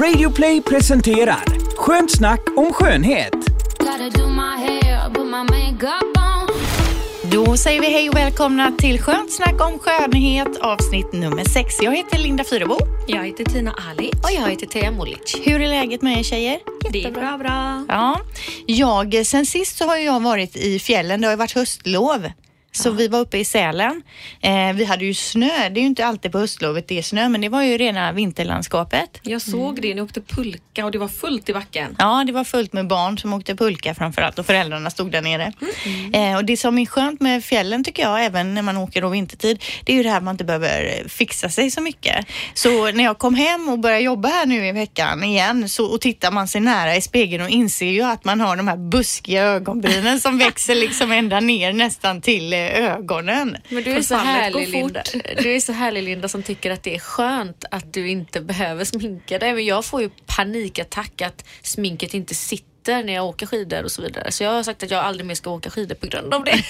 Radioplay presenterar Skönt snack om skönhet. Då säger vi hej och välkomna till Skönt snack om skönhet avsnitt nummer sex. Jag heter Linda Fyrebo. Jag heter Tina Ali. Och jag heter Thea Molic. Hur är läget med er tjejer? Det är bra, bra. Ja, jag, sen sist så har jag varit i fjällen. Det har ju varit höstlov. Så vi var uppe i Sälen. Eh, vi hade ju snö. Det är ju inte alltid på höstlovet det är snö, men det var ju rena vinterlandskapet. Jag såg det, ni åkte pulka och det var fullt i backen. Ja, det var fullt med barn som åkte pulka framförallt och föräldrarna stod där nere. Eh, och det som är skönt med fjällen tycker jag, även när man åker då vintertid, det är ju det här att man inte behöver fixa sig så mycket. Så när jag kom hem och började jobba här nu i veckan igen så, och tittar man sig nära i spegeln och inser ju att man har de här buskiga ögonbrynen som växer liksom ända ner nästan till eh, ögonen. Men du är, så härlig, Linda. du är så härlig Linda som tycker att det är skönt att du inte behöver sminka dig. Men jag får ju panikattack att sminket inte sitter när jag åker skidor och så vidare. Så jag har sagt att jag aldrig mer ska åka skidor på grund av det.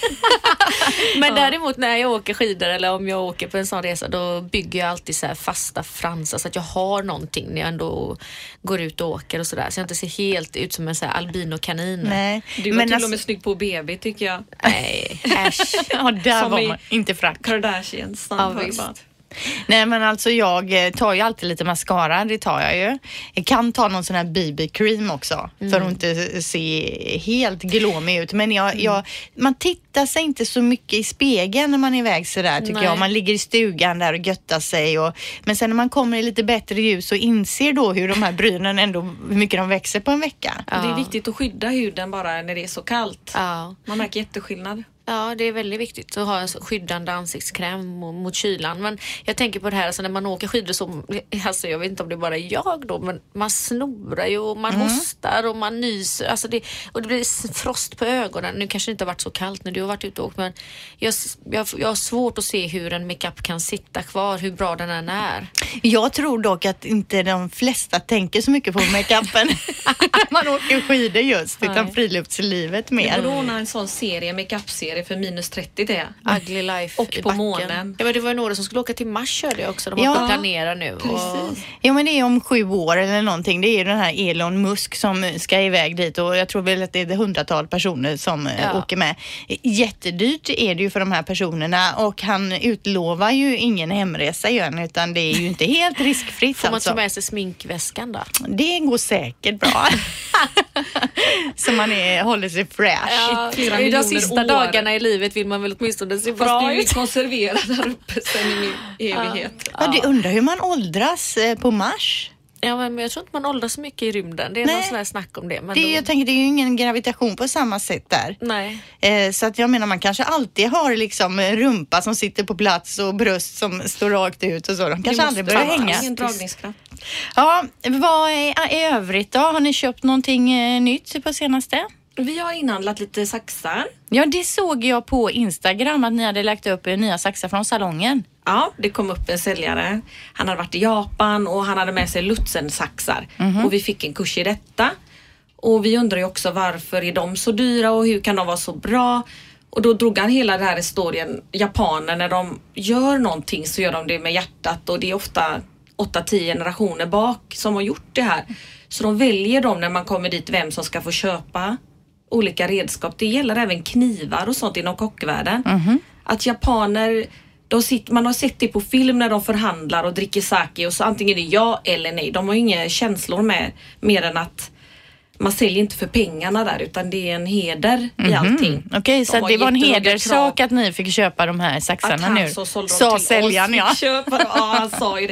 Men däremot när jag åker skidor eller om jag åker på en sån resa då bygger jag alltid så här fasta fransar så att jag har någonting när jag ändå går ut och åker och sådär. Så jag inte ser helt ut som en så här albinokanin. Nej, Du var men till alltså- och med snygg på BB tycker jag. Nej, äsch. Ja, där Som var man. Inte frack. Kardashians Ja. Nej men alltså jag eh, tar ju alltid lite mascara, det tar jag ju. Jag kan ta någon sån här BB-cream också för att inte se helt glåmig ut. Men jag, jag, man tittar sig inte så mycket i spegeln när man är iväg sådär tycker Nej. jag. Man ligger i stugan där och göttar sig. Och, men sen när man kommer i lite bättre ljus och inser då hur de här brynen ändå, hur mycket de växer på en vecka. Ja. Det är viktigt att skydda huden bara när det är så kallt. Ja. Man märker jätteskillnad. Ja, det är väldigt viktigt att ha en skyddande ansiktskräm mot, mot kylan. Men jag tänker på det här, alltså när man åker skidor så, alltså jag vet inte om det är bara jag då, men man snorar ju och man hostar och man nyser. Alltså det, och det blir frost på ögonen. Nu kanske det inte har varit så kallt när du har varit ute och åkt, men jag, jag, jag har svårt att se hur en makeup kan sitta kvar, hur bra den än är. Jag tror dock att inte de flesta tänker så mycket på makeupen när man åker skidor just, utan friluftslivet Vi borde mer. ordna en sån serie, makeup-serie för minus 30 det. Ugly life Och i på månen. Ja, men det var ju några som skulle åka till Mars hörde jag också. De har Ja, planerat nu. Och, Precis. Ja men det är om sju år eller någonting. Det är ju den här Elon Musk som ska iväg dit och jag tror väl att det är hundratal personer som eh, Ja. åker med. Jättedyrt är det ju för de här personerna och han utlovar ju ingen hemresa igen utan det är ju inte helt riskfritt får man alltså. ta med sig sminkväskan då? Det går säkert bra. Så man är, håller sig fresh. Ja, I de sista år. Dagarna i livet vill man väl åtminstone se Fast bra du är ju ut. konserverad där uppe sen i evighet. Ja, du undrar hur man åldras eh, på Mars? Ja, men jag tror inte man åldras så mycket i rymden. Det är Nej. någon sån här snack om det. Men Det, är- då, jag tänker det är ju ingen gravitation på samma sätt där. nej. Eh, Så att jag menar man kanske alltid har liksom rumpa som sitter på plats och bröst som står rakt ut och så. De kanske aldrig börjar hänga. Ingen dragningskraft. Ja, vad är i övrigt då? Har ni köpt någonting eh, nytt på senaste? Vi har inhandlat lite saxar. Ja, det såg jag på Instagram att ni hade lagt upp nya saxar från salongen. Ja, det kom upp en säljare. Han hade varit i Japan och han hade med sig Lutzensaxar och vi fick en kurs i detta. Och vi undrar ju också varför är de så dyra och hur kan de vara så bra? Och då drog han hela den här historien. Japaner när de gör någonting så gör de det med hjärtat och det är ofta 8-10 generationer bak som har gjort det här. Så de väljer dem när man kommer dit vem som ska få köpa olika redskap. Det gäller även knivar och sånt inom kockvärlden. Att japaner, sitter, man har sett det på film när de förhandlar och dricker sake och så antingen är det ja eller nej. De har inga känslor med mer än att man säljer inte för pengarna där utan det är en heder i allting. Mm. Okej, De så det var en hederssak att ni fick köpa de här saxarna nu. så sålde de Sa till säljaren oss, ja. köpa. Ja, han sa ju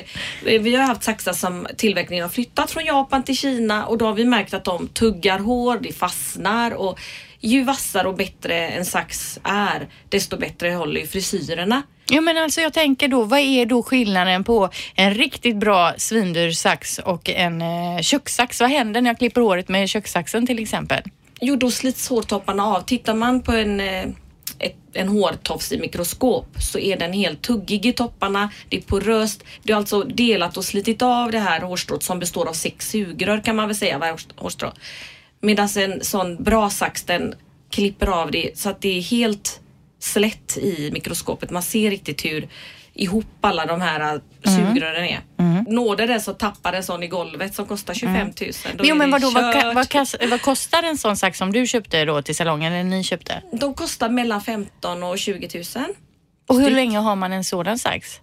det. Vi har haft saxar som tillverkningen har flyttat från Japan till Kina och då har vi märkt att de tuggar hår, det fastnar och ju vassare och bättre en sax är, desto bättre håller ju frisyrerna. Ja men alltså jag tänker då, vad är då skillnaden på en riktigt bra svindyr sax och en eh, kökssax? Vad händer när jag klipper håret med kökssaxen till exempel? Jo, då slits hårtopparna av. Tittar man på en, eh, ett, en hårtofs i mikroskop så är den helt tuggig i topparna. Det är poröst. Det är alltså delat och slitit av det här hårstrået som består av sex sugrör kan man väl säga varje hårst- hårstrå. Medan en sån bra sax den klipper av det så att det är helt slätt i mikroskopet. Man ser riktigt hur ihop alla de här Mm. sugrören är. Nådde det så tappar en sån i golvet som kostar 25 000. Då Mm. Jo men vadå, vad, vad, vad kostar en sån sax som du köpte då till salongen eller ni köpte? De kostar mellan 15 och 20 000. Och hur länge har man en sådan sax?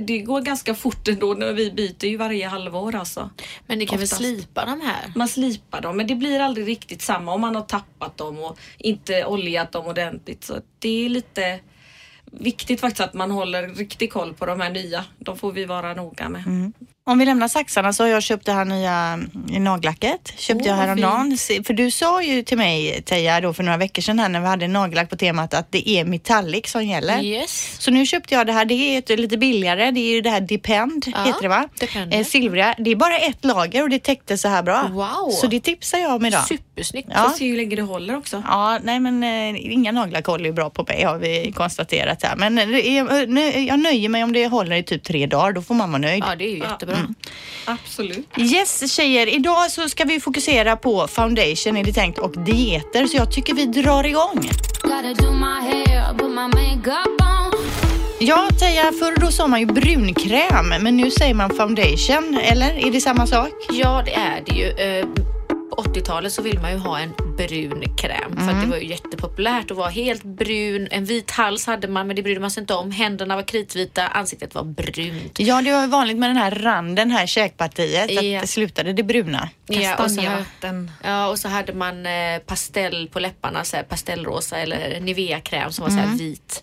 Det går ganska fort ändå när vi byter ju varje halvår alltså. Men ni kan Oftast. väl slipa de här? Man slipar dem men det blir aldrig riktigt samma om man har tappat dem och inte oljat dem ordentligt. Så det är lite viktigt faktiskt att man håller riktig koll på de här nya. De får vi vara noga med. Om vi lämnar saxarna så har jag köpt det här nya mm, nagellacket. Köpte Åh, jag häromdagen. För du sa ju till mig Teija då för några veckor sedan här när vi hade nagellack på temat att det är metallic som gäller. Yes. Så nu köpte jag det här. Det är ett, lite billigare. Det är ju det här Depend Ja, heter det va? Depend. Eh, silvriga. Det är bara ett lager och det täckte så här bra. Wow. Så det tipsar jag om idag. Supersnyggt. Ja. Får se hur länge det håller också. Ja, nej men eh, inga nagellack håller ju bra på mig har vi konstaterat här. Men eh, nö- jag nöjer mig om det håller i typ tre dagar. Då får man vara nöjd. Ja, det är ju jättebra. Absolut. Yes tjejer, idag så ska vi fokusera på foundation är det tänkt och dieter så jag tycker vi drar igång. Ja Teija, förr då sa man ju brunkräm men nu säger man foundation, eller? Är det samma sak? Ja, det är det ju. Eh, På 80-talet så vill man ju ha en brun kräm för att det var ju jättepopulärt att vara helt brun. En vit hals hade man men det brydde man sig inte om. Händerna var kritvita, ansiktet var brunt. Ja, det var vanligt med den här randen här, käkpartiet, Ja. att det slutade det bruna. Ja, och, så, ja, och så hade man eh, pastell på läpparna, så här pastellrosa eller Nivea-kräm som var så här vit.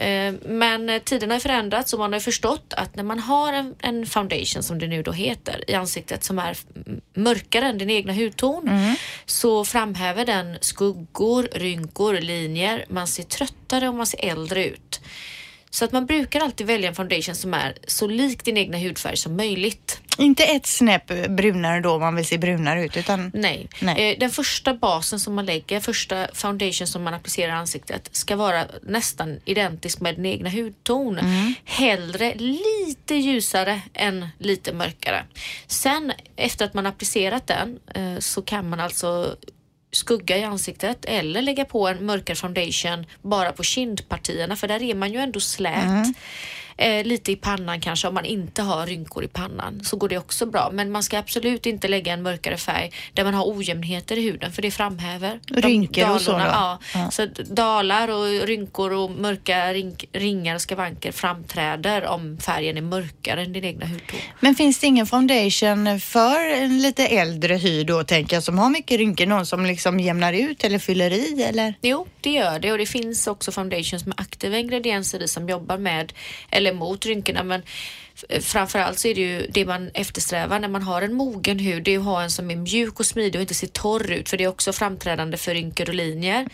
Eh, Men tiden har förändrats och man har förstått att när man har en, en foundation som det nu då heter i ansiktet som är mörkare än din egna hudton så framhäver den skuggor, rynkor, linjer. Man ser tröttare och man ser äldre ut. Så att man brukar alltid välja en foundation som är så lik din egna hudfärg som möjligt. Inte ett snäpp brunare då om man vill se brunare ut utan Nej. Nej. Eh, Den första basen som man lägger, första foundation som man applicerar i ansiktet ska vara nästan identisk med din egna hudton. Hellre lite ljusare än lite mörkare. Sen efter att man applicerat den eh, så kan man alltså skugga i ansiktet eller lägga på en mörkare foundation bara på kindpartierna för där är man ju ändå slät. Mm. Eh, lite i pannan kanske om man inte har rynkor i pannan så går det också bra. Men man ska absolut inte lägga en mörkare färg där man har ojämnheter i huden för det framhäver Rynkor och så då? Ja. Ja. Så dalar och rynkor och mörka rink, ringar och skavanker framträder om färgen är mörkare än din egna hudton. Men finns det ingen foundation för en lite äldre hy då tänker jag som har mycket rynkor? Någon som liksom jämnar ut eller fyller i eller? Jo, det gör det och det finns också foundations med aktiva ingredienser i som jobbar med eller mot rynkorna men f- framförallt så är det ju det man eftersträvar när man har en mogen hud, det är att ha en som är mjuk och smidig och inte ser torr ut för det är också framträdande för rynkor och linjer.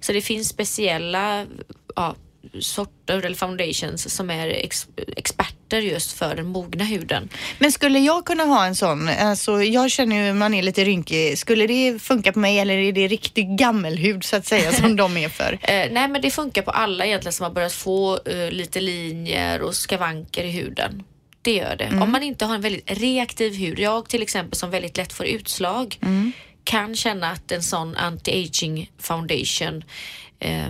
Så det finns speciella ja, sorter eller foundations som är ex experter just för den mogna huden. Men skulle jag kunna ha en sån? Alltså jag känner ju man är lite rynkig. Skulle det funka på mig eller är det riktig gammelhud så att säga som de är för? Eh, nej men det funkar på alla egentligen som har börjat få eh, lite linjer och skavanker i huden. Det gör det. Om man inte har en väldigt reaktiv hud, jag till exempel som väldigt lätt får utslag kan känna att en sån anti-aging foundation eh,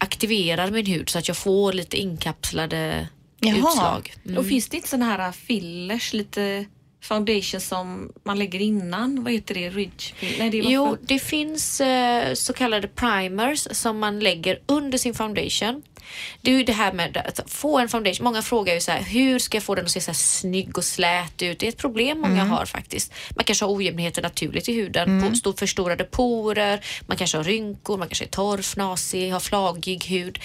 aktiverar min hud så att jag får lite inkapslade Jaha. utslag. Mm. Och finns det inte såna här fillers, lite foundation som man lägger innan? Vad heter det? Ridge? Nej, det Jo, det finns eh, så kallade primers som man lägger under sin foundation. Det är ju det här med att få en foundation. Många frågar ju så här, hur ska jag få den att se så här snygg och slät ut? Det är ett problem många har faktiskt. Man kanske har ojämnheter naturligt i huden, på, stor, förstorade porer, man kanske har rynkor, man kanske är torr, fnasig, har flagig hud.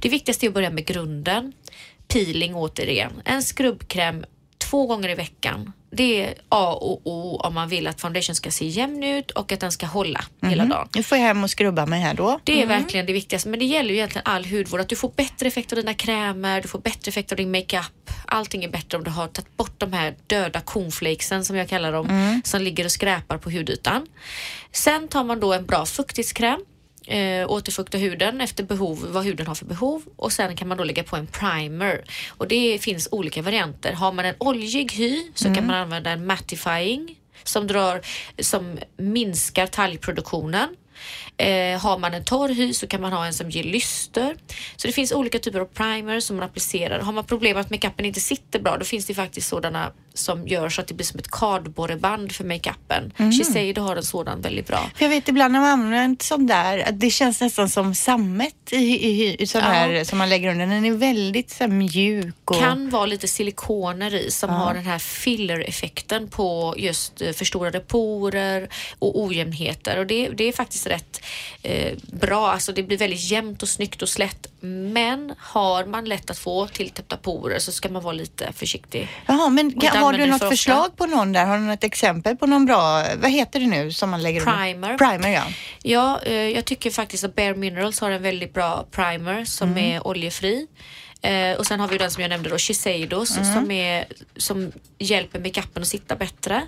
Det viktigaste är att börja med grunden. Peeling återigen. En skrubbkräm två gånger i veckan. Det är A och O om man vill att foundation ska se jämn ut och att den ska hålla hela dagen. Nu får jag hem och skrubba mig här då. Det är verkligen det viktigaste. Men det gäller ju egentligen all hudvård. Att du får bättre effekt av dina krämer, du får bättre effekt av din makeup. Allting är bättre om du har tagit bort de här döda cornflakesen som jag kallar dem, som ligger och skräpar på hudytan. Sen tar man då en bra fuktighetskräm eh, återfukta huden efter behov, vad huden har för behov och sen kan man då lägga på en primer. Och det finns olika varianter. Har man en oljig hy så kan man använda en mattifying som, drar, som minskar talgproduktionen. Eh, har man en torr hy så kan man ha en som ger lyster. Så det finns olika typer av primers som man applicerar. Har man problem med att makeupen inte sitter bra då finns det faktiskt sådana som gör så att det blir som ett kardborreband för makeupen. Mm. Shiseido har en sådan väldigt bra. För jag vet ibland när man använder sån där, att det känns nästan som sammet i, i, i sån Ja. här som man lägger under. Den är väldigt så mjuk och... kan vara lite silikoner i som har den här filler-effekten på just eh, förstorade porer och ojämnheter. Och det, det är faktiskt rätt eh, bra. Alltså det blir väldigt jämnt och snyggt och slätt. Men har man lätt att få tilltäppta porer så ska man vara lite försiktig. Jaha, men kan, har du något för förslag på någon där? Har du något exempel på någon bra, vad heter det nu som man lägger Primer. under? Primer, ja. Ja, eh, jag tycker faktiskt att Bare Minerals har en väldigt bra primer som Mm. är oljefri. Eh, och sen har vi den som jag nämnde då, Shiseido, Mm. som, är, som hjälper makeupen att sitta bättre.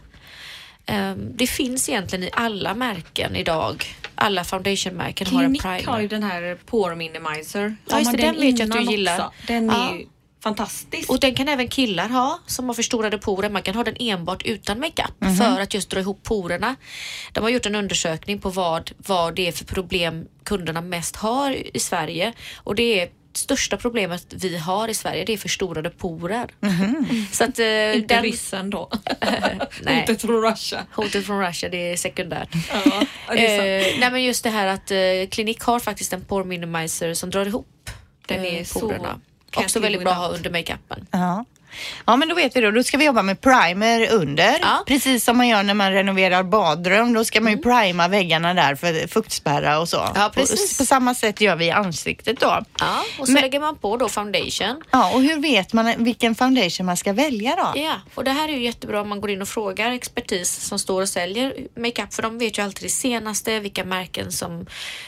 Eh, det finns egentligen i alla märken idag. Alla foundationmärken har en Clinique har ju primer. den här Pore Minimizer. Ja, just det, den vet jag att du gillar. också? Den Ja. är ju fantastisk. Och den kan även killar ha som har förstorade porer. Man kan ha den enbart utan makeup för att just dra ihop porerna. De har gjort en undersökning på vad, vad det är för problem kunderna mest har i Sverige och det är största problemet vi har i Sverige det är förstorade porer. Så att, eh, Inte den, ryssen då. Nej. Hotet från Russia. Hotet från Russia, det är sekundärt. Ja, det är sant. Eh, nej men just det här att eh, Clinique har faktiskt en pore minimizer som drar ihop Den är så- porerna. Också väldigt bra att ha under makeupen. Ja. Ja men då vet vi då, då ska vi jobba med primer under. Ja. Precis som man gör när man renoverar badrum. Då ska man ju prima väggarna där för fuktspärra och så. Ja, precis. På, på samma sätt gör vi i ansiktet då. Ja, och så Men- lägger man på då foundation. Ja, och hur vet man vilken foundation man ska välja då? Ja, och det här är ju jättebra om man går in och frågar expertis som står och säljer makeup för de vet ju alltid det senaste, vilka märken som,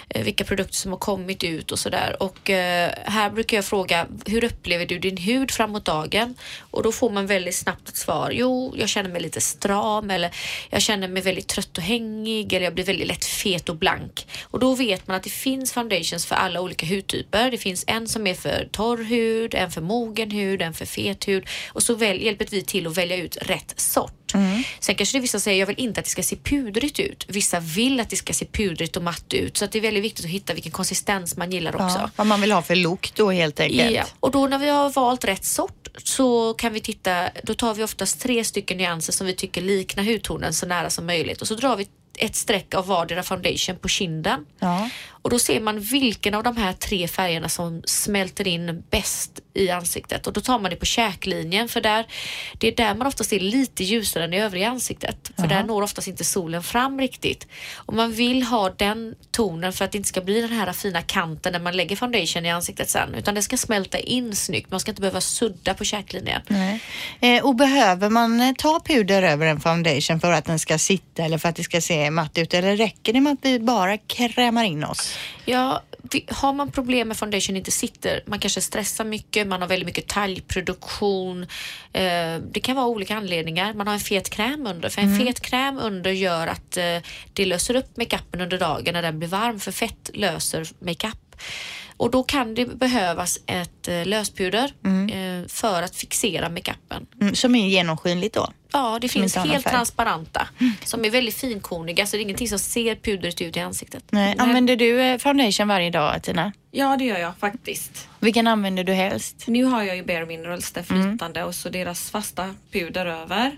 eh, vilka produkter som har kommit ut och sådär. Och eh, här brukar jag fråga, hur upplever du din hud framåt dagen? Och då får man väldigt snabbt ett svar. Jo, jag känner mig lite stram eller jag känner mig väldigt trött och hängig eller jag blir väldigt lätt fet och blank. Och då vet man att det finns foundations för alla olika hudtyper. Det finns en som är för torr hud, en för mogen hud, en för fet hud och så väl, hjälper vi till att välja ut rätt sort. Sen kanske det vissa säger, jag vill inte att det ska se pudrigt ut. Vissa vill att det ska se pudrigt och matt ut. Så att det är väldigt viktigt att hitta vilken konsistens man gillar också. Ja, vad man vill ha för look då helt enkelt. Ja, och då när vi har valt rätt sort så kan vi titta, då tar vi oftast tre stycken nyanser som vi tycker liknar hudtonen så nära som möjligt och så drar vi ett streck av vardera foundation på kinden. Ja. Och då ser man vilken av de här tre färgerna som smälter in bäst i ansiktet och då tar man det på käklinjen för där, det är där man oftast är lite ljusare än i övriga ansiktet. För där når oftast inte solen fram riktigt. Och man vill ha den tonen för att det inte ska bli den här fina kanten när man lägger foundation i ansiktet sen utan det ska smälta in snyggt. Man ska inte behöva sudda på käklinjen. Eh, och behöver man eh, ta puder över en foundation för att den ska sitta eller för att det ska se matt ut eller räcker det med att vi bara krämar in oss? Ja, har man problem med foundation inte sitter, man kanske stressar mycket, man har väldigt mycket talgproduktion. Eh, det kan vara olika anledningar. Man har en fet kräm under, för en fet kräm under gör att eh, det löser upp makeupen under dagen när den blir varm, för fett löser makeup. Och då kan det behövas ett eh, löspuder eh, för att fixera makeupen. Mm, som är genomskinligt då. Ja, det finns helt transparenta som är väldigt finkorniga så det är ingenting som ser pudrigt ut i ansiktet. Nej. Använder du eh, foundation varje dag Tina? Ja, det gör jag faktiskt. Vilken använder du helst? Nu har jag ju Bare Minerals där flytande och så deras fasta puder över.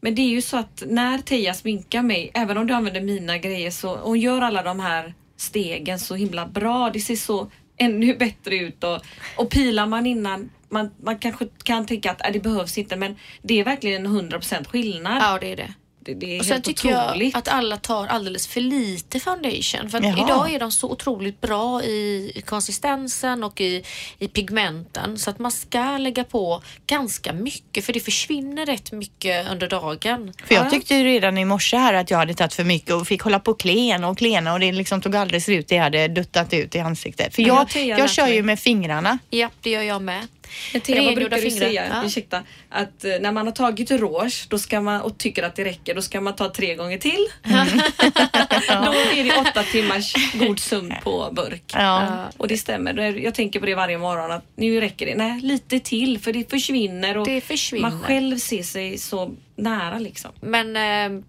Men det är ju så att när Teija sminkar mig, även om du använder mina grejer så hon gör alla de här stegen så himla bra. Det ser så ännu bättre ut och, och pilar man innan man, man kanske kan tänka att äh, det behövs inte men det är verkligen en 100% skillnad. Ja, det är det. Det, det är Och sen tycker otroligt. jag att alla tar alldeles för lite foundation. För idag är de så otroligt bra i i konsistensen och i, i pigmenten. Så att man ska lägga på ganska mycket för det försvinner rätt mycket under dagen. För jag tyckte ju redan i morse här att jag hade tagit för mycket och fick hålla på och klena och klena och det liksom tog aldrig slut det jag hade duttat ut i ansiktet. För Ja, jag, jag lärt kör ju med fingrarna. Ja, det gör jag med. Thea, vad Rengjorda brukar du fingrar. säga, Ja. ursäkta, att eh, när man har tagit rouge då ska man, och tycker att det räcker, då ska man ta tre gånger till. då är det åtta timmars god sömn på burk. Ja. Och det stämmer. Jag tänker på det varje morgon att nu räcker det. Nej, lite till för det försvinner och Det försvinner. man själv ser sig så nära liksom. Men eh, eh,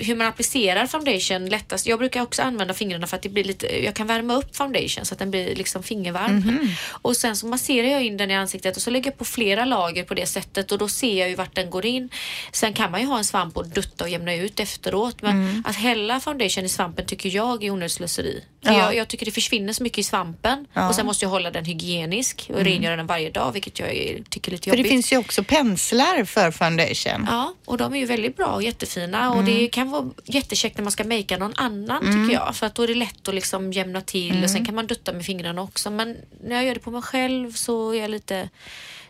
hur man applicerar foundation lättast. Jag brukar också använda fingrarna för att det blir lite, jag kan värma upp foundation så att den blir liksom fingervarm. Mhm. Och sen så masserar jag in den i ansiktet och så lägger jag på flera lager på det sättet och då ser jag ju vart den går in. Sen kan man ju ha en svamp och dutta och jämna ut efteråt men Mm. att hälla foundation i svampen tycker jag är onödigt slöseri. För Ja. jag, jag tycker det försvinner så mycket i svampen Ja. Mm. och sen måste jag hålla den hygienisk och rengöra den varje dag vilket jag tycker är lite För jobbigt. det finns ju också penslar för foundation. Ja, och de är ju väldigt bra och jättefina och Mm. Det kan vara jättekäckt när man ska makea någon annan tycker jag. För att då är det lätt att liksom jämna till och Mm. sen kan man dutta med fingrarna också. Men när jag gör det på mig själv så är jag lite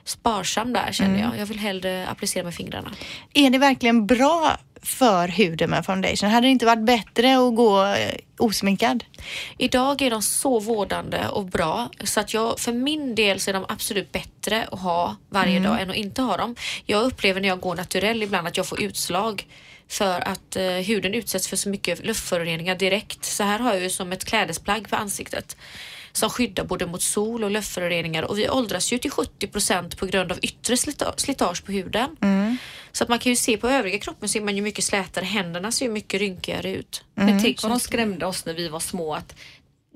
sparsam där känner Mm. jag. Jag vill hellre applicera med fingrarna. Är det verkligen bra för huden med foundation? Hade det inte varit bättre att gå eh, osminkad? Idag är de så vårdande och bra så att jag, för min del så är de absolut bättre att ha varje dag än att inte ha dem. Jag upplever när jag går naturell ibland att jag får utslag för att eh, huden utsätts för så mycket luftföroreningar direkt. Så här har jag ju som ett klädesplagg på ansiktet som skyddar både mot sol och luftföroreningar och vi åldras ju till 70 procent på grund av yttre slita- slitage på huden. Så att man kan ju se på övriga kroppen så är man ju mycket slätare, händerna ser ju mycket rynkigare ut. Men tänk vad de skrämde oss när vi var små att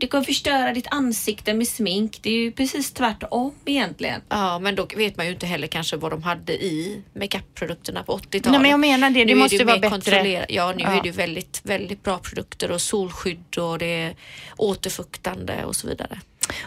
du kan förstöra ditt ansikte med smink. Det är ju precis tvärtom egentligen. Ja, men då vet man ju inte heller kanske vad de hade i makeup-produkterna på 80-talet. Nej, men jag menar det. Det Nu måste ju vara bättre. Ja, nu Ja. är det ju väldigt, väldigt bra produkter och solskydd och det är återfuktande och så vidare.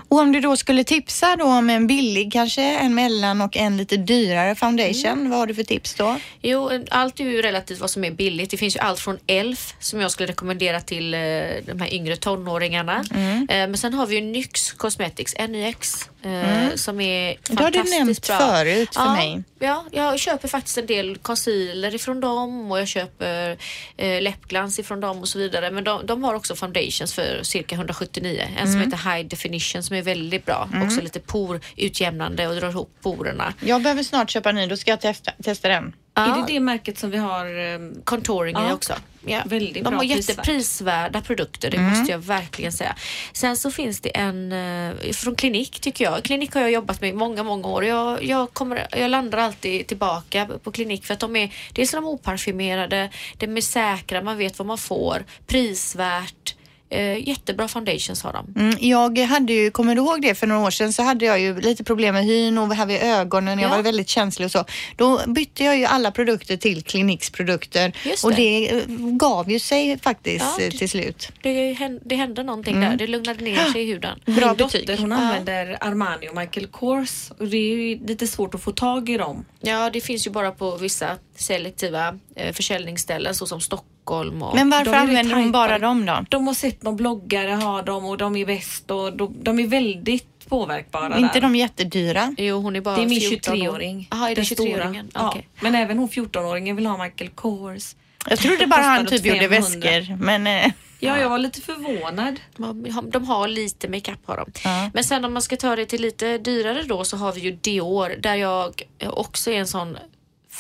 Och om du då skulle tipsa då om en billig, kanske en mellan och en lite dyrare foundation, Mm. vad har du för tips då? Jo, allt är ju relativt vad som är billigt. Det finns ju allt från ELF som jag skulle rekommendera till eh, de här yngre tonåringarna. Mm. Eh, men sen har vi ju NYX Cosmetics, NYX, eh, som är Mm. Det har du fantastiskt nämnt bra. förut för ja, mig. Ja, jag köper faktiskt en del concealer ifrån dem och jag köper eh, läppglans ifrån dem och så vidare. Men de, de har också foundations för cirka 179. En Mm. som heter High Definition som är väldigt bra. Också lite porutjämnande och drar ihop porerna. Jag behöver snart köpa en ny, då ska jag testa, testa den. Ja. Är det det märket som vi har? ehm, Contouring Ja. i också. Ja. Väldigt De bra har jätteprisvärda produkter, det Mm. måste jag verkligen säga. Sen så finns det en eh, från Klinik tycker jag. Klinik har jag jobbat med i många, många år. Jag, jag, kommer, jag landar alltid tillbaka på Klinik för att de är, dels är de oparfymerade, de är säkra, man vet vad man får, prisvärt. Eh, jättebra foundations har de. Mm, jag hade ju, kommer du ihåg det för några år sedan så hade jag ju lite problem med hyn och här vid ögonen. Jag Ja. var väldigt känslig och så. Då bytte jag ju alla produkter till Kliniks produkter Just och det. det gav ju sig faktiskt Ja, eh, det- till slut. Det, hän- det hände någonting där, det lugnade ner sig i huden. Bra Min betyg. dotter hon Ja. använder Armani och Michael Kors och det är ju lite svårt att få tag i dem. Ja, det finns ju bara på vissa selektiva eh, försäljningsställen såsom Stockholm och Men varför använder hon bara dem då? De har sett någon bloggare ha dem och de är bäst och de, de är väldigt påverkbara. inte där. de jättedyra? Jo, hon är bara Det är min 14 år. 23-åring. Jaha, är det den stora. 23-åringen? Ja. Men även hon 14-åringen vill ha Michael Kors. Jag trodde bara han typ gjorde 500. väskor. Men eh, Ja, jag var lite förvånad. De har, de har lite makeup har de. Ja. Men sen om man ska ta det till lite dyrare då så har vi ju Dior där jag också är en sån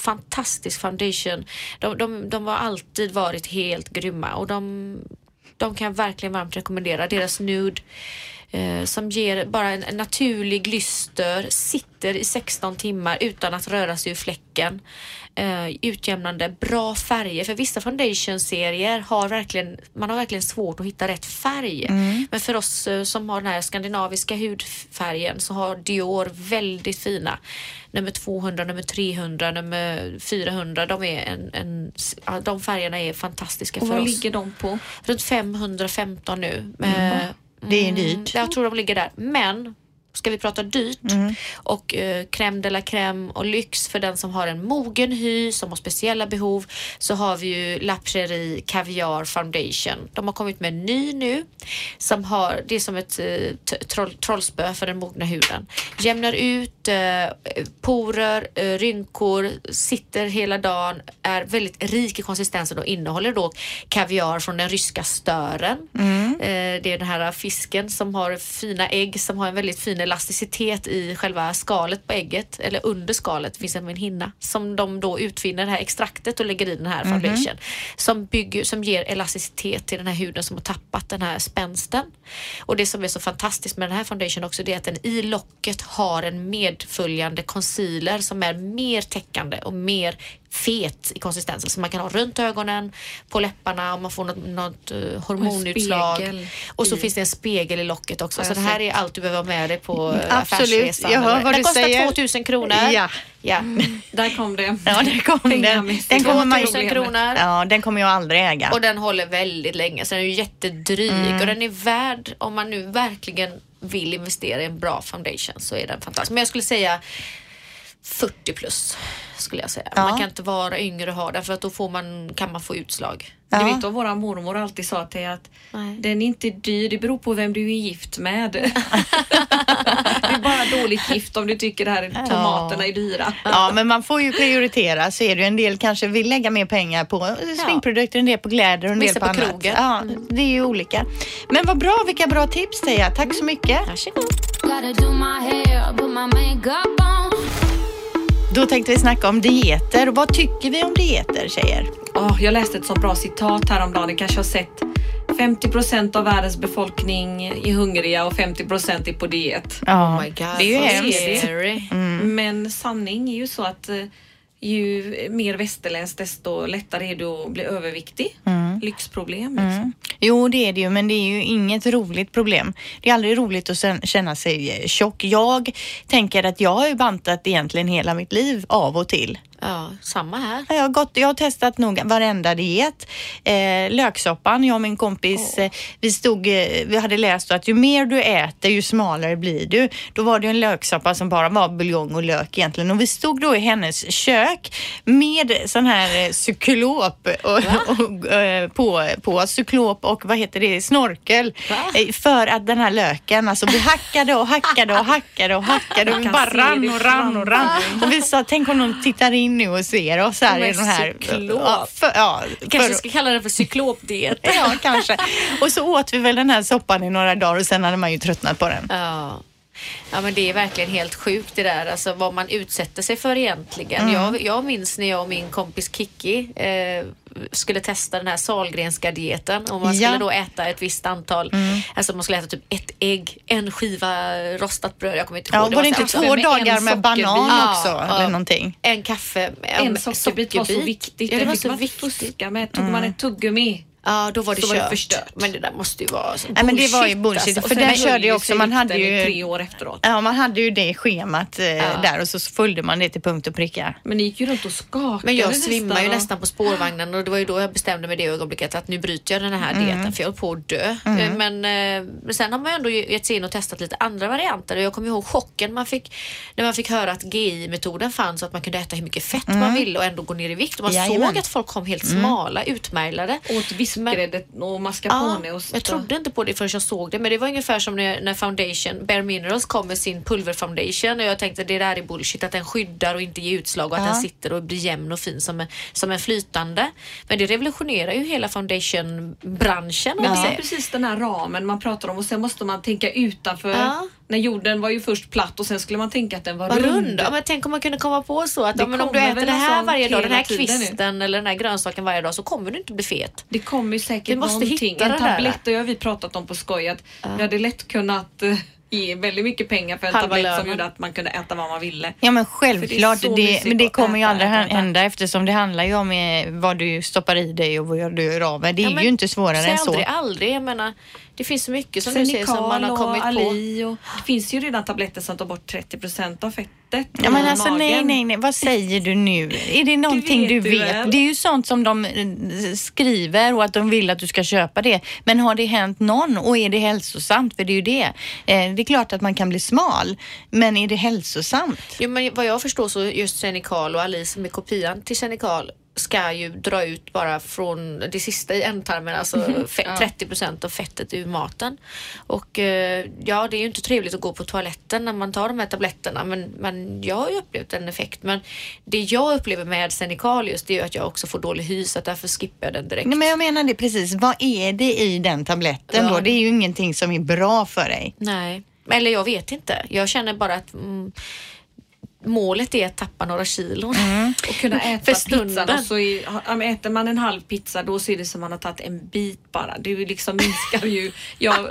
fantastisk foundation. De, de, de har alltid varit helt grymma och de, de kan jag verkligen varmt rekommendera. Deras nude eh, som ger bara en, en naturlig lyster, sitter i 16 timmar utan att röra sig ur fläcken. Eh, utjämnande, bra färger. För vissa foundation-serier har verkligen, man har verkligen svårt att hitta rätt färg. Men för oss eh, som har den här skandinaviska hudfärgen så har Dior väldigt fina. Nummer 200, nummer 300, nummer 400. De, är en, en, de färgerna är fantastiska Och för vad oss. ligger de på? Runt 515 nu. Eh, det är dyrt. jag tror de ligger där. Men ska vi prata dyrt och eh, crème de la crème och lyx för den som har en mogen hy, som har speciella behov, så har vi ju La Prairie Caviar Foundation. De har kommit med en ny nu som har, det är som ett eh, troll, trollspö för den mogna huden. Jämnar ut eh, porer, eh, rynkor, sitter hela dagen, är väldigt rik i konsistensen och innehåller då kaviar från den ryska stören. Eh, det är den här fisken som har fina ägg som har en väldigt fin elasticitet i själva skalet på ägget, eller under skalet finns en hinna som de då utvinner det här extraktet och lägger i den här foundation. Som, bygger, som ger elasticitet till den här huden som har tappat den här spänsten. Och det som är så fantastiskt med den här foundation också det är att den i locket har en medföljande concealer som är mer täckande och mer fet i konsistensen som man kan ha runt ögonen, på läpparna om man får något, något uh, hormonutslag. spegel Och så i- finns det en spegel i locket också. Så det här är allt du behöver ha med dig på uh, Absolut. affärsresan. Jag hör vad den du kostar säger. 2000 kronor. Ja. ja. Där kom det. Ja, där kom den. Den kommer man ju 2000 kronor. Ja, den kommer jag aldrig äga. Och den håller väldigt länge så den är ju jättedryg Mm. och den är värd, om man nu verkligen vill investera i en bra foundation så är den fantastisk. Men jag skulle säga 40 plus skulle jag säga. Ja. Man kan inte vara yngre och ha den för att då får man, kan man få utslag. Ja. Du vet vad våra mormor alltid sa till att Nej. den är inte dyr, det beror på vem du är gift med. det är bara dåligt gift om du tycker det här tomaterna är dyra. Ja, men man får ju prioritera. Så är det ju en del kanske vill lägga mer pengar på sminkprodukter, en del på kläder och en del Vissa på, på annat. krogen. Ja, det är ju olika. Men vad bra, vilka bra tips Teija. Tack så mycket. Varsågod. Då tänkte vi snacka om dieter. Vad tycker vi om dieter tjejer? Åh, jag läste ett så bra citat häromdagen, ni kanske har sett 50 procent av världens befolkning är hungriga och 50 procent är på diet. Ja, Oh my God, det är ju hemskt. scary. Men sanning är ju så att eh, ju mer västerländskt desto lättare är det att bli överviktig. Lyxproblem. Liksom. Jo, det är det ju, men det är ju inget roligt problem. Det är aldrig roligt att känna sig tjock. Jag tänker att jag har ju bantat egentligen hela mitt liv av och till. Ja, samma här. Jag har, gått, jag har testat nog varenda diet. Eh, löksoppan, jag och min kompis, eh, vi, stod, eh, vi hade läst att ju mer du äter ju smalare blir du. Då var det en löksoppa som bara var buljong och lök egentligen. Och vi stod då i hennes kök med sån här eh, cyklop och, och, eh, på, på cyklop och vad heter det, snorkel. För att den här löken, alltså vi hackade och hackade och hackade och hackade och vi kan bara rann och rann och rann. Och vi sa, tänk om någon tittar in nu och ser oss här i den här... cyklop. Ja, för, ja, Kanske för, ska kalla det för cyklopdiet. ja, kanske. Och så åt vi väl den här soppan i några dagar och sen hade man ju tröttnat på den. Ja. Ja men det är verkligen helt sjukt det där, alltså vad man utsätter sig för egentligen. Mm. Jag, jag minns när jag och min kompis Kiki eh, skulle testa den här Sahlgrenska dieten och man Ja. skulle då äta ett visst antal, alltså man skulle äta typ ett ägg, en skiva rostat bröd, jag kommer inte ihåg. Ja, var det inte här- två med dagar en med sockerbit. banan Ja, också ja. eller någonting? En kaffe, En sockerbit var så viktigt. Ja, det var så man viktigt. fuska med. Tog man ett tuggummi Ja, då var det Så var det kört. förstört. Men det där måste ju vara så Nej, men det var ju bullshit, alltså. för höll körde ju också, man hade ju- tre år efteråt. Ja, man hade ju det schemat eh, där och så följde man det till punkt och pricka. Men ni gick ju runt och skakade Men jag svimmade ju och- nästan på spårvagnen och det var ju då jag bestämde mig det ögonblicket att nu bryter jag den här Mm. dieten för jag höll på att dö. Eh, Men, eh, sen har man ju ändå gett sig in och testat lite andra varianter och jag kommer ihåg chocken man fick när man fick höra att GI-metoden fanns och att man kunde äta hur mycket fett man ville och ändå gå ner i vikt. Och man Mm. Jajamän. såg att folk kom helt smala, utmärglade. Åt vispgrädde och mascarpone Ja, och jag trodde inte på det förrän jag såg det men det var ungefär som när, när foundation, Bare Minerals kom med sin pulverfoundation och jag tänkte det där är bullshit att den skyddar och inte ger utslag och att Ja. den sitter och blir jämn och fin som en, som en flytande. Men det revolutionerar ju hela foundationbranschen man det är precis den här ramen man pratar om och sen måste man tänka utanför. Ja. När jorden var ju först platt och sen skulle man tänka att den var Vad rund. rund. Ja, men tänk om man kunde komma på så att Det ja, men om du äter det här varje dag, den här tiden nu. kvisten eller den här grönsaken varje dag så kommer du inte bli fet. Det kommer ju säkert Vi måste någonting. hitta En det där. tablett, jag har vi pratat om på skoj att vi hade lätt kunnat eh, ge väldigt mycket pengar för en Halva tablett som lönen. gjorde att man kunde äta vad man ville. Ja men det självklart, det mysigt men det kommer ju äta, aldrig äta, äta. hända eftersom det handlar ju om eh, vad du stoppar i dig och vad du gör av med. Det är Ja, men ju inte svårare än så. aldrig aldrig. Jag menar, det finns så mycket som du säger som man har kommit och på. Ali och det finns ju redan tabletter som tar bort 30 procent av fettet Ja men alltså magen. nej, nej, nej, vad säger du nu? Är det någonting vet du vet? Det är ju sånt som de eh, skriver och att de vill att du ska köpa det. Men har det hänt någon och är det hälsosamt? För det är ju det. Eh, Det är klart att man kan bli smal, men är det hälsosamt? Jo, men vad jag förstår så just Xenical och Alice med kopian till Xenical ska ju dra ut bara från det sista i ändtarmen, alltså fe- 30 procent av fettet ur maten. Och eh, ja, det är ju inte trevligt att gå på toaletten när man tar de här tabletterna men, men jag har ju upplevt en effekt. Men det jag upplever med Xenical just det är ju att jag också får dålig hy så därför skippar jag den direkt. Nej, men jag menar det precis. Vad är det i den tabletten Ja. då? Det är ju ingenting som är bra för dig. Nej. Eller jag vet inte. Jag känner bara att mm, målet är att tappa några kilon. Och kunna äta pizzan och så är, äter man en halv pizza då ser det som man har tagit en bit bara. Det liksom minskar ju. Jag,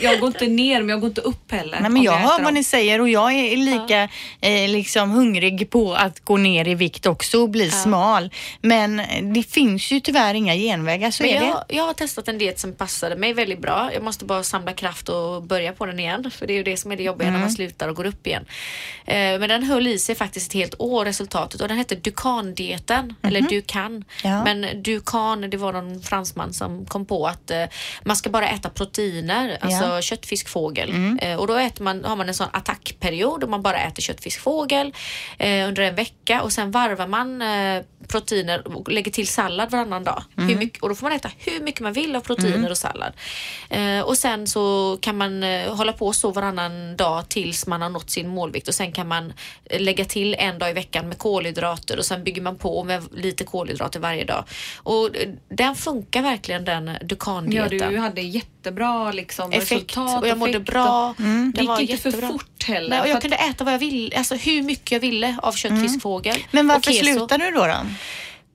jag går inte ner men jag går inte upp heller. Nej, men om jag hör vad dem. ni säger och jag är lika eh, liksom hungrig på att gå ner i vikt också och bli smal. Men det finns ju tyvärr inga genvägar, så Men är det. jag, jag har testat en diet som passade mig väldigt bra. Jag måste bara samla kraft och börja på den igen. För det är ju det som är det jobbiga när man slutar och går upp igen. Eh, men den höll i sig faktiskt ett helt år resultatet och den hette Dukan-dieten. Eller Dukan. Ja. Men Dukan, det var någon fransman som kom på att eh, man ska bara äta proteiner, alltså kött, fisk, fågel. Eh, och då äter man, har man en sån attackperiod och man bara äter kött, fisk, fågel eh, under en vecka. Och sen varvar man eh, proteiner och lägger till sallad varannan dag. Hur mycket, och då får man äta hur mycket man vill av proteiner och sallad. Eh, och sen så kan man eh, hålla på så varannan dag tills man har nått sin målvikt och sen kan man eh, lägga till en dag i veckan med kolhydrater och sen bygger man på med lite kolhydrater varje dag. Och eh, den funkar verkligen den Ja, Dukan-dieten. du hade jättebra liksom, Effekt resultat. och jag mådde bra. Den Det gick inte för fort heller. Nej, och jag kunde äta vad jag ville, alltså hur mycket jag ville av kött, fisk, fågel. Men varför slutar du då? då?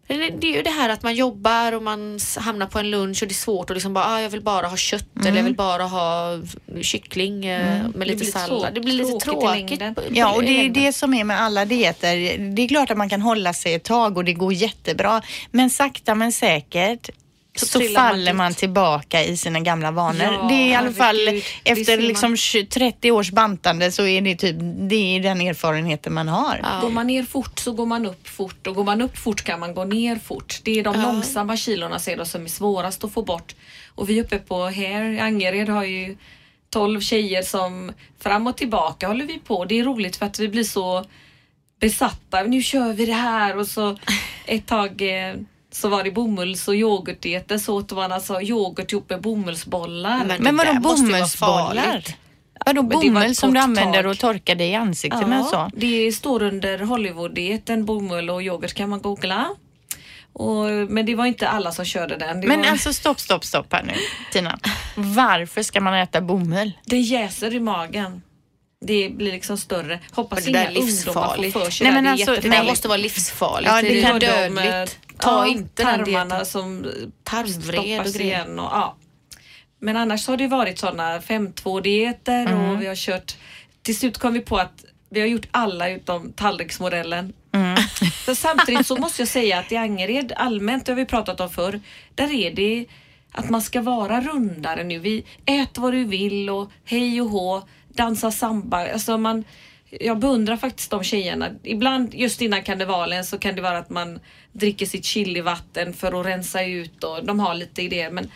Det är ju det här att man jobbar och man hamnar på en lunch och det är svårt och liksom bara, ah, jag vill bara ha kött eller jag vill bara ha kyckling eh, med lite sallad. Det blir lite tråkigt tråkigt. Ja, och det är längden. det som är med alla dieter. Det är klart att man kan hålla sig ett tag och det går jättebra. Men sakta men säkert Så så, man faller man tillbaka i sina gamla vanor. Ja, det är i alla fall ser efter liksom 20 30 års bantande så är det typ det är den erfarenheten man har. Ja. Går man ner fort så går man upp fort och går man upp fort kan man gå ner fort. Det är de långsamma kilorna ser som är svårast att få bort. Och vi uppe på här i Angered har ju 12 tjejer som fram och tillbaka håller vi på. Det är roligt för att vi blir så besatta. Nu kör vi det här och så ett tag eh, så var det bomulls och yoghurtdieter så åt man alltså yoghurt ihop med bomullsbollar. Men- Men det vadå bomullsbollar? Vadå Men det var bomull som du använder tag. och torkar dig i ansiktet med så? Det står under Hollywood-dieten, bomull och yoghurt kan man googla. Och, men det var inte alla som körde den. Det, Men var, alltså stopp, stopp, stopp här nu Tina. Varför ska man äta bomull? det jäser i magen. Det blir liksom större. Hoppas det inga är ungdomar livsfarligt. får för sig Nej, men det alltså, Det där måste vara livsfarligt. Ja, det det kan- är de, dödligt. eh, Ta ja, inte den tarmarna dieten. som Tarmvred och igen. Och, ja. Men annars har det varit sådana 5-2-dieter Mm. och vi har kört... Till slut kom vi på att vi har gjort alla utom tallriksmodellen. Mm. För samtidigt så måste jag säga att i Angered allmänt, det har vi pratat om förr, där är det att man ska vara rundare nu. Vi äter vad du vill och hej och hå, dansa samba. Alltså man, jag beundrar faktiskt de tjejerna. Ibland just innan karnevalen så kan det vara att man dricker sitt chilivatten för att rensa ut och de har lite idéer men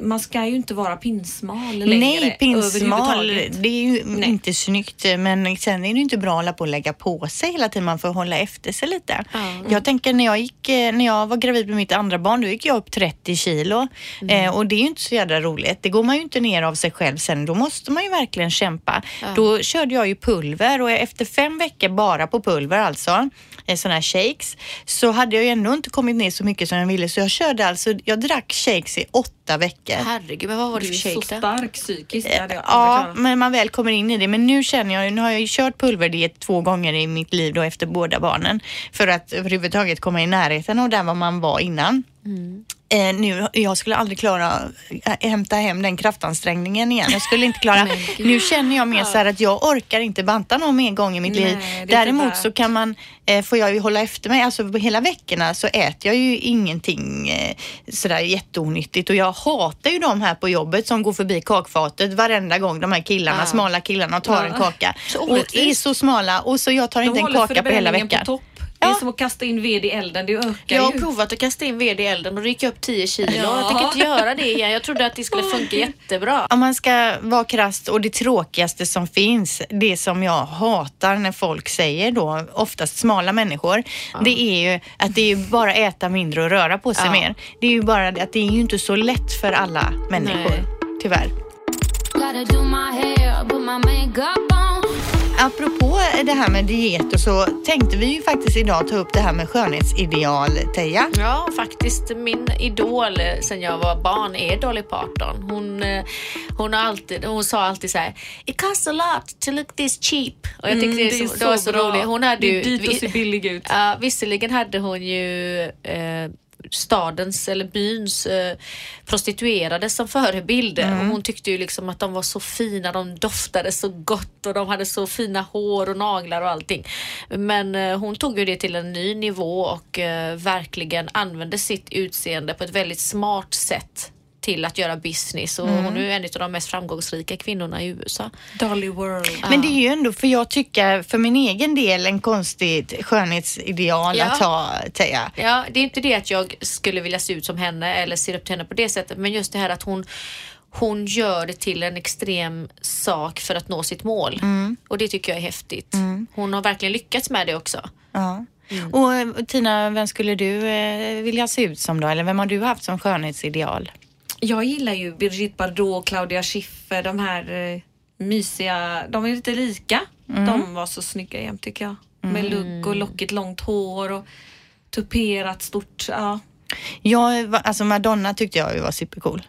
man ska ju inte vara pinsmal längre Nej, pinsmal, det är ju Nej. inte snyggt. Men sen är det inte bra att hålla på och lägga på sig hela tiden. Man får hålla efter sig lite. Ja. Jag tänker när jag, gick, eh, när jag var gravid med mitt andra barn, då gick jag upp 30 kilo. Mm. Eh, och det är ju inte så jävla roligt. Det går man ju inte ner av sig själv sen. Då måste man ju verkligen kämpa. Då körde jag ju pulver och efter fem veckor bara på pulver alltså, eh, sådana här shakes, så hade jag ju ändå inte kommit ner så mycket som jag ville. Så jag körde alltså, jag drack shakes i åtta veckor. Herregud, men vad var det Du för är så shake då? stark psykiskt. Aldrig Ja, men man väl kommer in i det. Men nu känner jag, nu har jag ju kört pulverdiet två gånger i mitt liv då efter båda barnen för att överhuvudtaget komma i närheten av där var man var innan. Eh, nu, jag skulle aldrig klara att hämta hem den kraftansträngningen igen. Jag skulle inte klara. nu känner jag mer så här att jag orkar inte banta någon mer gång i mitt Nej, liv. Däremot så kan man, eh, får jag ju hålla efter mig. Alltså på hela veckorna så äter jag ju ingenting eh, sådär jätteonyttigt och jag hatar ju de här på jobbet som går förbi kakfatet varenda gång. De här killarna, Ja. smala killarna och tar en kaka. Så och är så smala och så jag tar De inte en kaka på hela veckan. På. Det är Ja. som att kasta in ved i elden, det ökar Jag har ju. provat att kasta in ved i elden och rycka upp 10 kilo. Ja. Jag tänker inte göra det igen. Jag trodde att det skulle funka jättebra. Om man ska vara krasst och det tråkigaste som finns, det som jag hatar när folk säger då, oftast smala människor, det är ju att det är bara äta mindre och röra på sig Ja. mer. Det är ju bara det att det är ju inte så lätt för alla människor, Nej. tyvärr. Apropå det här med diet och så tänkte vi ju faktiskt idag ta upp det här med skönhetsideal, Teija. Ja, faktiskt. Min idol eh, sen jag var barn är Dolly Parton. Hon, eh, hon, har alltid, hon sa alltid så här, It costs a lot to look this cheap. Och jag tyckte Mm, det, det är så, det var så roligt. Hon hade Det är ju, dyrt att se billig ut. Ja, visserligen hade hon ju eh, stadens eller byns eh, prostituerade som förebild. Och hon tyckte ju liksom att de var så fina, de doftade så gott och de hade så fina hår och naglar och allting. Men eh, hon tog ju det till en ny nivå och eh, verkligen använde sitt utseende på ett väldigt smart sätt till att göra business och hon är en av de mest framgångsrika kvinnorna i USA. Dolly World. Men det är ju ändå, för jag tycker för min egen del en konstigt skönhetsideal Ja. att ha, Teija. Ja, det är inte det att jag skulle vilja se ut som henne eller se upp till henne på det sättet, men just det här att hon hon gör det till en extrem sak för att nå sitt mål. Och det tycker jag är häftigt. Hon har verkligen lyckats med det också. Ja. Och eh, Tina, vem skulle du eh, vilja se ut som då? Eller vem har du haft som skönhetsideal? Jag gillar ju Brigitte Bardot, Claudia Schiffer, de här eh, mysiga, de är lite lika. De var så snygga jämt tycker jag. Med lugg och lockigt långt hår och tuperat stort. Ja. Jag, var- alltså Madonna tyckte jag var supercool.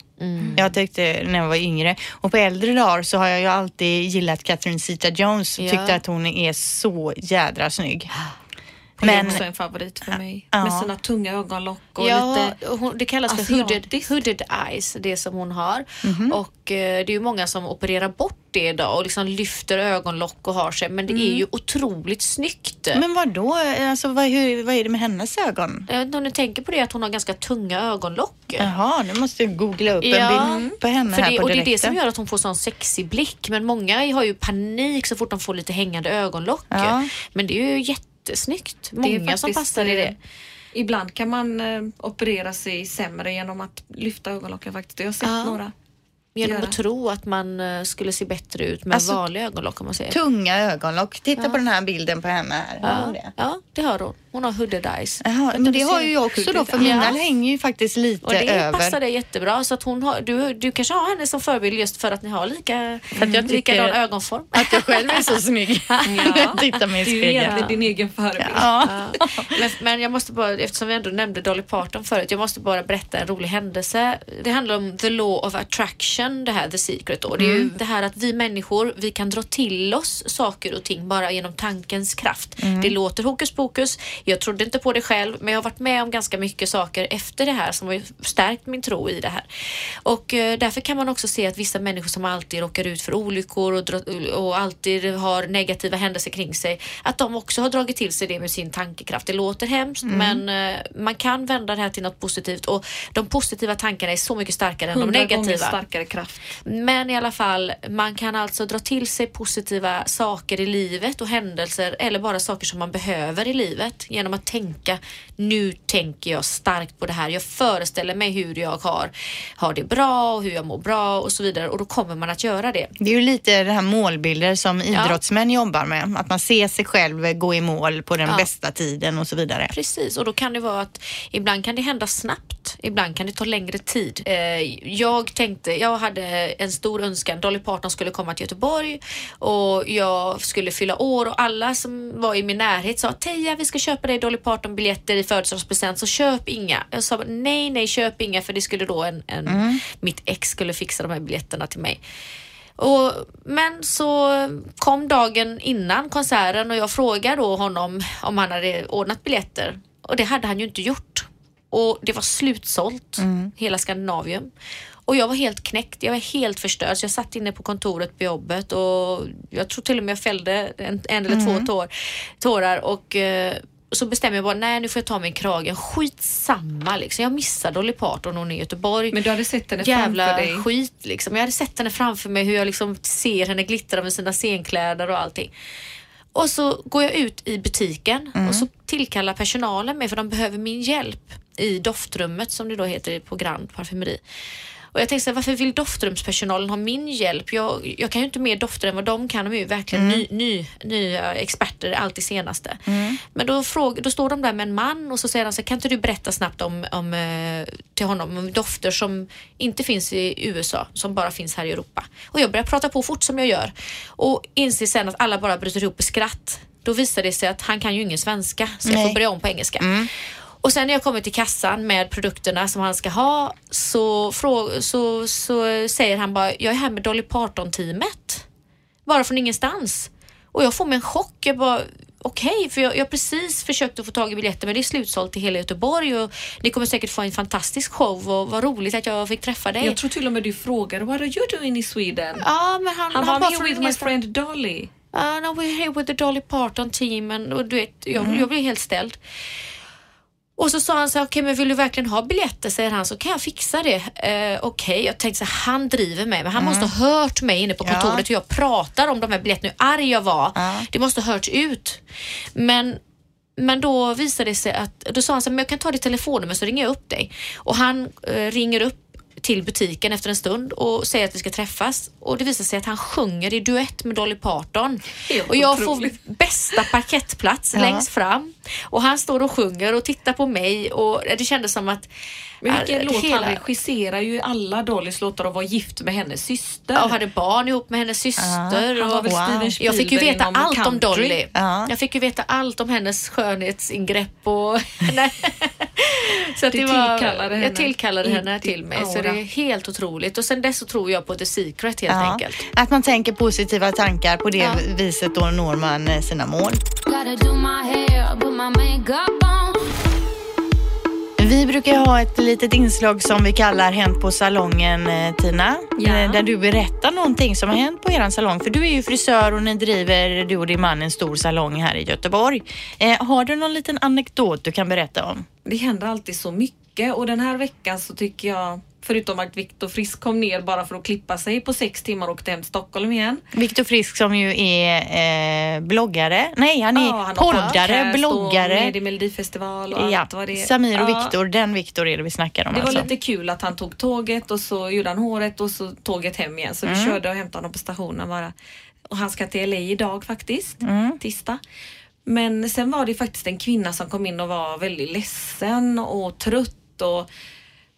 Jag tyckte när jag var yngre. Och på äldre dagar så har jag ju alltid gillat Catherine Zeta-Jones. Ja. Tyckte att hon är så jädra snygg. Hon är Men, också en favorit för mig. Ja. Med sina tunga ögonlock och Ja, lite... hon, det kallas för hooded, hooded eyes, det som hon har. Och eh, det är ju många som opererar bort det idag och liksom lyfter ögonlock och har sig. Men det är ju otroligt snyggt. men vad då? Alltså, vad, hur, vad är det med hennes ögon? Jag vet inte om ni tänker på det att hon har ganska tunga ögonlock. Jaha, nu måste jag googla upp Ja, en bild på henne För här det, på och det är det direkten. som gör att hon får sån sexig blick. Men många har ju panik så fort de får lite hängande ögonlock. Ja. Men det är ju jättesnyggt. Många som passar i eh, det. Ibland kan man eh, operera sig sämre genom att lyfta ögonlocken faktiskt. Jag har sett Ja. några. Genom göra. att tro att man eh, skulle se bättre ut med Alltså, vanliga ögonlock om man säger. Tunga ögonlock. Titta på den här bilden på henne här. Har Ja, det? ja, det har hon. Hon har hooded eyes. Jaha, men det har ju jag också då för mina Ja. hänger ju faktiskt lite Och det över. passar dig jättebra. Så att hon har, du, du kanske har henne som förebild just för att ni har lika, att jag tycker- likadan ögonform. Att jag själv är så snygg jag tittar mig i Det är ju spegeln. egentligen din egen förebild. Ja. Ja. Men, men jag måste bara, eftersom vi ändå nämnde Dolly Parton förut, jag måste bara berätta en rolig händelse. Det handlar om the law of attraction, det här the secret då. Det är ju det här att vi människor, vi kan dra till oss saker och ting bara genom tankens kraft. Det låter hokus pokus, jag trodde inte på det själv, men jag har varit med om ganska mycket saker efter det här som har stärkt min tro i det här. Och eh, därför kan man också se att vissa människor som alltid råkar ut för olyckor och, och alltid har negativa händelser kring sig, att de också har dragit till sig det med sin tankekraft. Det låter hemskt, men eh, man kan vända det här till något positivt och de positiva tankarna är så mycket starkare än de gånger negativa. starkare kraft. Men i alla fall, man kan alltså dra till sig positiva saker i livet och händelser eller bara saker som man behöver i livet genom att tänka nu tänker jag starkt på det här. Jag föreställer mig hur jag har, har det bra och hur jag mår bra och så vidare och då kommer man att göra det. Det är ju lite det här målbilder som idrottsmän jobbar med. Att man ser sig själv gå i mål på den Ja. bästa tiden och så vidare. Precis, och då kan det vara att ibland kan det hända snabbt, ibland kan det ta längre tid. Eh, jag tänkte, jag hade en stor önskan, Dolly Parton skulle komma till Göteborg och jag skulle fylla år och alla som var i min närhet sa Teija vi ska köpa dig Dolly Parton biljetter i födelsedagspresent så köp inga. Jag sa nej nej köp inga för det skulle då en, en mitt ex skulle fixa de här biljetterna till mig. Och, men så kom dagen innan konserten och jag frågade då honom om han hade ordnat biljetter och det hade han ju inte gjort. Och det var slutsålt, hela Skandinavium. Och jag var helt knäckt, jag var helt förstörd. Så jag satt inne på kontoret på jobbet och jag tror till och med jag fällde en, en eller två tår, tårar och eh, så bestämde jag bara, nej nu får jag ta mig i kragen. Skitsamma liksom. Jag missade Dolly Parton hon är i Göteborg Men du hade sett henne jävla framför dig. skit liksom. Jag hade sett henne framför mig hur jag liksom ser henne glittra med sina scenkläder och allting. Och så går jag ut i butiken och så tillkallar personalen mig för de behöver min hjälp i doftrummet som det då heter på Grand Parfumeri. Och jag tänkte så här, varför vill doftrumspersonalen ha min hjälp? Jag, jag kan ju inte mer dofter än vad de kan. De är ju verkligen ny, ny, nya experter, allt det senaste. Men då, fråg, då står de där med en man och så säger han så kan inte du berätta snabbt om, om, eh, till honom om dofter som inte finns i USA, som bara finns här i Europa. Och jag börjar prata på fort som jag gör och inser sen att alla bara bryter ihop i skratt. Då visar det sig att han kan ju ingen svenska så jag Nej. får börja om på engelska. Och sen när jag kommer till kassan med produkterna som han ska ha så, så, så säger han bara, jag är här med Dolly Parton-teamet. Bara från ingenstans. Och jag får mig en chock. Jag bara, okej, för jag, jag precis försökt att få tag i biljetter men det är slutsålt i hela Göteborg och ni kommer säkert få en fantastisk show och vad roligt att jag fick träffa dig. Jag tror till och med du frågade What are you doing in Sweden? Ja, men han, Han var bara med från with my friend Dolly. Uh, no, we're here with the Dolly Parton team. And, och du vet, jag, Mm. jag blev helt ställd. Och så sa han så här, okej men vill du verkligen ha biljetter? Säger han, så kan jag fixa det. Eh, okej, jag tänkte så här, han driver mig, men han måste ha hört mig inne på Mm. Ja. kontoret hur jag pratar om de här biljetterna, hur arg jag var. Ja. Det måste ha hörts ut. Men men då visade det sig att, då sa han så här, men jag kan ta ditt telefonnummer så ringer jag upp dig. Och han eh, ringer upp till butiken efter en stund och säger att vi ska träffas. Och det visar sig att han sjunger i duett med Dolly Parton. Och jag otroligt. får bästa parkettplats Ja. längst fram. Och han står och sjunger och tittar på mig och det kändes som att Men vilken äh, låt hela- han regisserar ju alla Dollys låtar och var gift med hennes syster. Ja, och hade barn ihop med hennes syster. Var och Wow. Jag fick ju veta allt om country. Dolly. Ja. Jag fick ju veta allt om hennes skönhetsingrepp och... Så att Du det var, tillkallade henne Jag tillkallade henne till mig. Så aura. Det är helt otroligt. Och sen dess så tror jag på The Secret helt Ja. enkelt. Att man tänker positiva tankar på det Ja. viset då når man eh, sina mål. Vi brukar ha ett litet inslag som vi kallar Hänt på salongen, eh, Tina. Ja. Eh, Där du berättar någonting som har hänt på er salong. För du är ju frisör och ni driver, du och din man, en stor salong här i Göteborg. Eh, har du någon liten anekdot du kan berätta om? Det händer alltid så mycket och den här veckan så tycker jag Förutom att Viktor Frisk kom ner bara för att klippa sig på sex timmar och åkte hem till Stockholm igen. Viktor Frisk som ju är eh, bloggare. Nej, han är Ja, han poddare, bloggare. med i Melodifestival och Ja, allt vad det är. Samir och Ja. Viktor, den Viktor är det vi snackar om Det var alltså. lite kul att han tog tåget och så gjorde han håret och så tåget hem igen. Så vi Mm. körde och hämtade honom på stationen bara. Och han ska till LA idag faktiskt, Mm. tisdag. Men sen var det faktiskt en kvinna som kom in och var väldigt ledsen och trött och,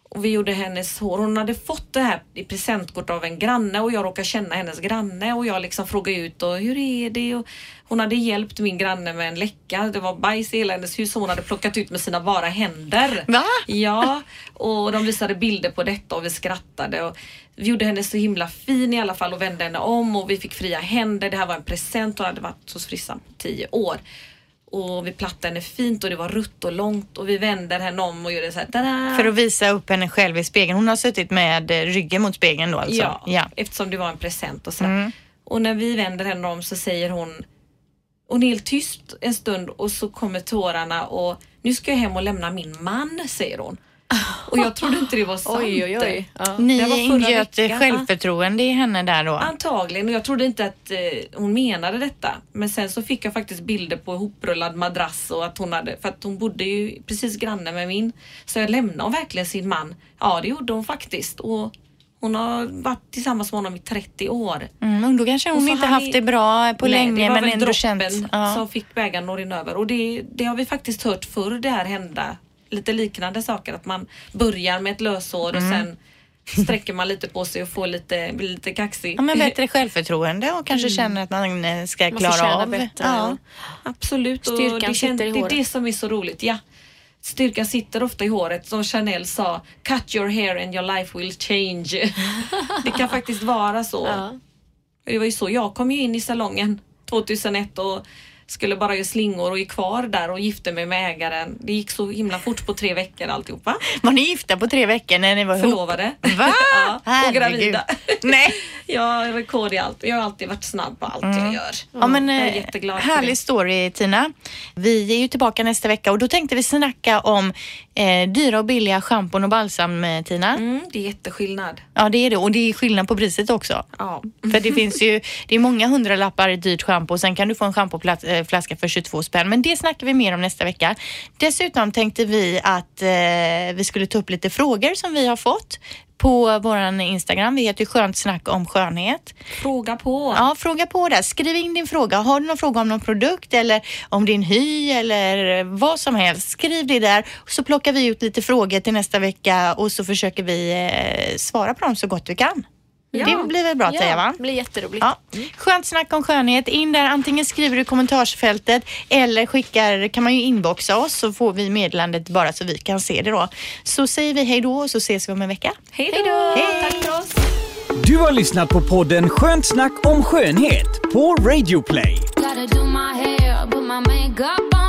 och vi gjorde hennes hår. Hon hade fått det här i presentkort av en granne och jag råkade känna hennes granne och jag liksom frågade ut och hur är det? Och hon hade hjälpt min granne med en läcka. Det var bajs i hela hennes hus som hon hade plockat ut med sina bara händer. Va? Ja, och de visade bilder på detta och vi skrattade. Och vi gjorde henne så himla fin i alla fall och vände henne om och vi fick fria händer. Det här var en present. Hon hade varit hos frissan på tio år. Och vi plattade henne fint och det var rutt och långt och vi vänder henne om och gjorde så här tada! För att visa upp henne själv i spegeln. Hon har suttit med eh, ryggen mot spegeln då alltså? ja, ja. eftersom det var en present och sådär. Mm. Och när vi vänder henne om så säger hon hon är helt tyst en stund och så kommer tårarna och nu ska jag hem och lämna min man, säger hon. Och jag trodde inte det var sant. Oj, oj, oj. Ja. Ni ingöt självförtroende i henne där då? Antagligen och jag trodde inte att eh, hon menade detta. Men sen så fick jag faktiskt bilder på ihoprullad madrass och att hon hade, för att hon bodde ju precis granne med min. Så jag lämnade hon verkligen sin man? Ja det gjorde hon faktiskt. Och hon har varit tillsammans med honom i 30 år. Mm, då kanske hon inte haft det bra på Nej, länge det var men väl ändå droppen känt. Ja. som fick bägaren att rinna över. Och det, det har vi faktiskt hört förr det här hända. Lite liknande saker. Att man börjar med ett lösår och Mm. sen sträcker man lite på sig och får lite, blir lite kaxig. Ja, men bättre självförtroende och kanske känner att man ska Man klara av. bättre. Ja. Absolut. och Styrkan det, kän- sitter i det är håret. det som är så roligt. Ja. Styrkan sitter ofta i håret. Som Chanel sa, cut your hair and your life will change. det kan faktiskt vara så. Ja. Det var ju så, jag kom ju in i salongen 2001 och skulle bara göra slingor och är kvar där och gifte mig med ägaren. Det gick så himla fort på tre veckor alltihopa. Var ni gifta på tre veckor när ni var ihop? Förlovade. Va? ja, och gravida. Nej. Jag har rekord i allt. Jag har alltid varit snabb på allt jag gör. Ja, men, jag är eh, jätteglad härlig story Tina. Vi är ju tillbaka nästa vecka och då tänkte vi snacka om eh, dyra och billiga schampon och balsam eh, Tina. Mm, det är jätteskillnad. Ja det är det och det är skillnad på priset också. Ja. För det finns ju, det är många hundralappar i dyrt schampo och sen kan du få en schampoflaska för 22 spänn. Men det snackar vi mer om nästa vecka. Dessutom tänkte vi att eh, vi skulle ta upp lite frågor som vi har fått på våran Instagram. Vi heter Skönt snack om skönhet. Fråga på. Ja, fråga på där. Skriv in din fråga. Har du någon fråga om någon produkt eller om din hy eller vad som helst. Skriv det där så plockar vi ut lite frågor till nästa vecka och så försöker vi eh, svara på dem så gott vi kan. Ja. Det blir väl bra Teija va? det blir jätteroligt. Ja. Skönt snack om skönhet. In där, antingen skriver du i kommentarsfältet eller skickar, kan man ju inboxa oss så får vi meddelandet bara så vi kan se det då. Så säger vi hej då och så ses vi om en vecka. Hej då! Hej. Tack för oss! Du har lyssnat på podden Skönt snack om skönhet på Radio Play. Gotta do my hair, put my makeup on.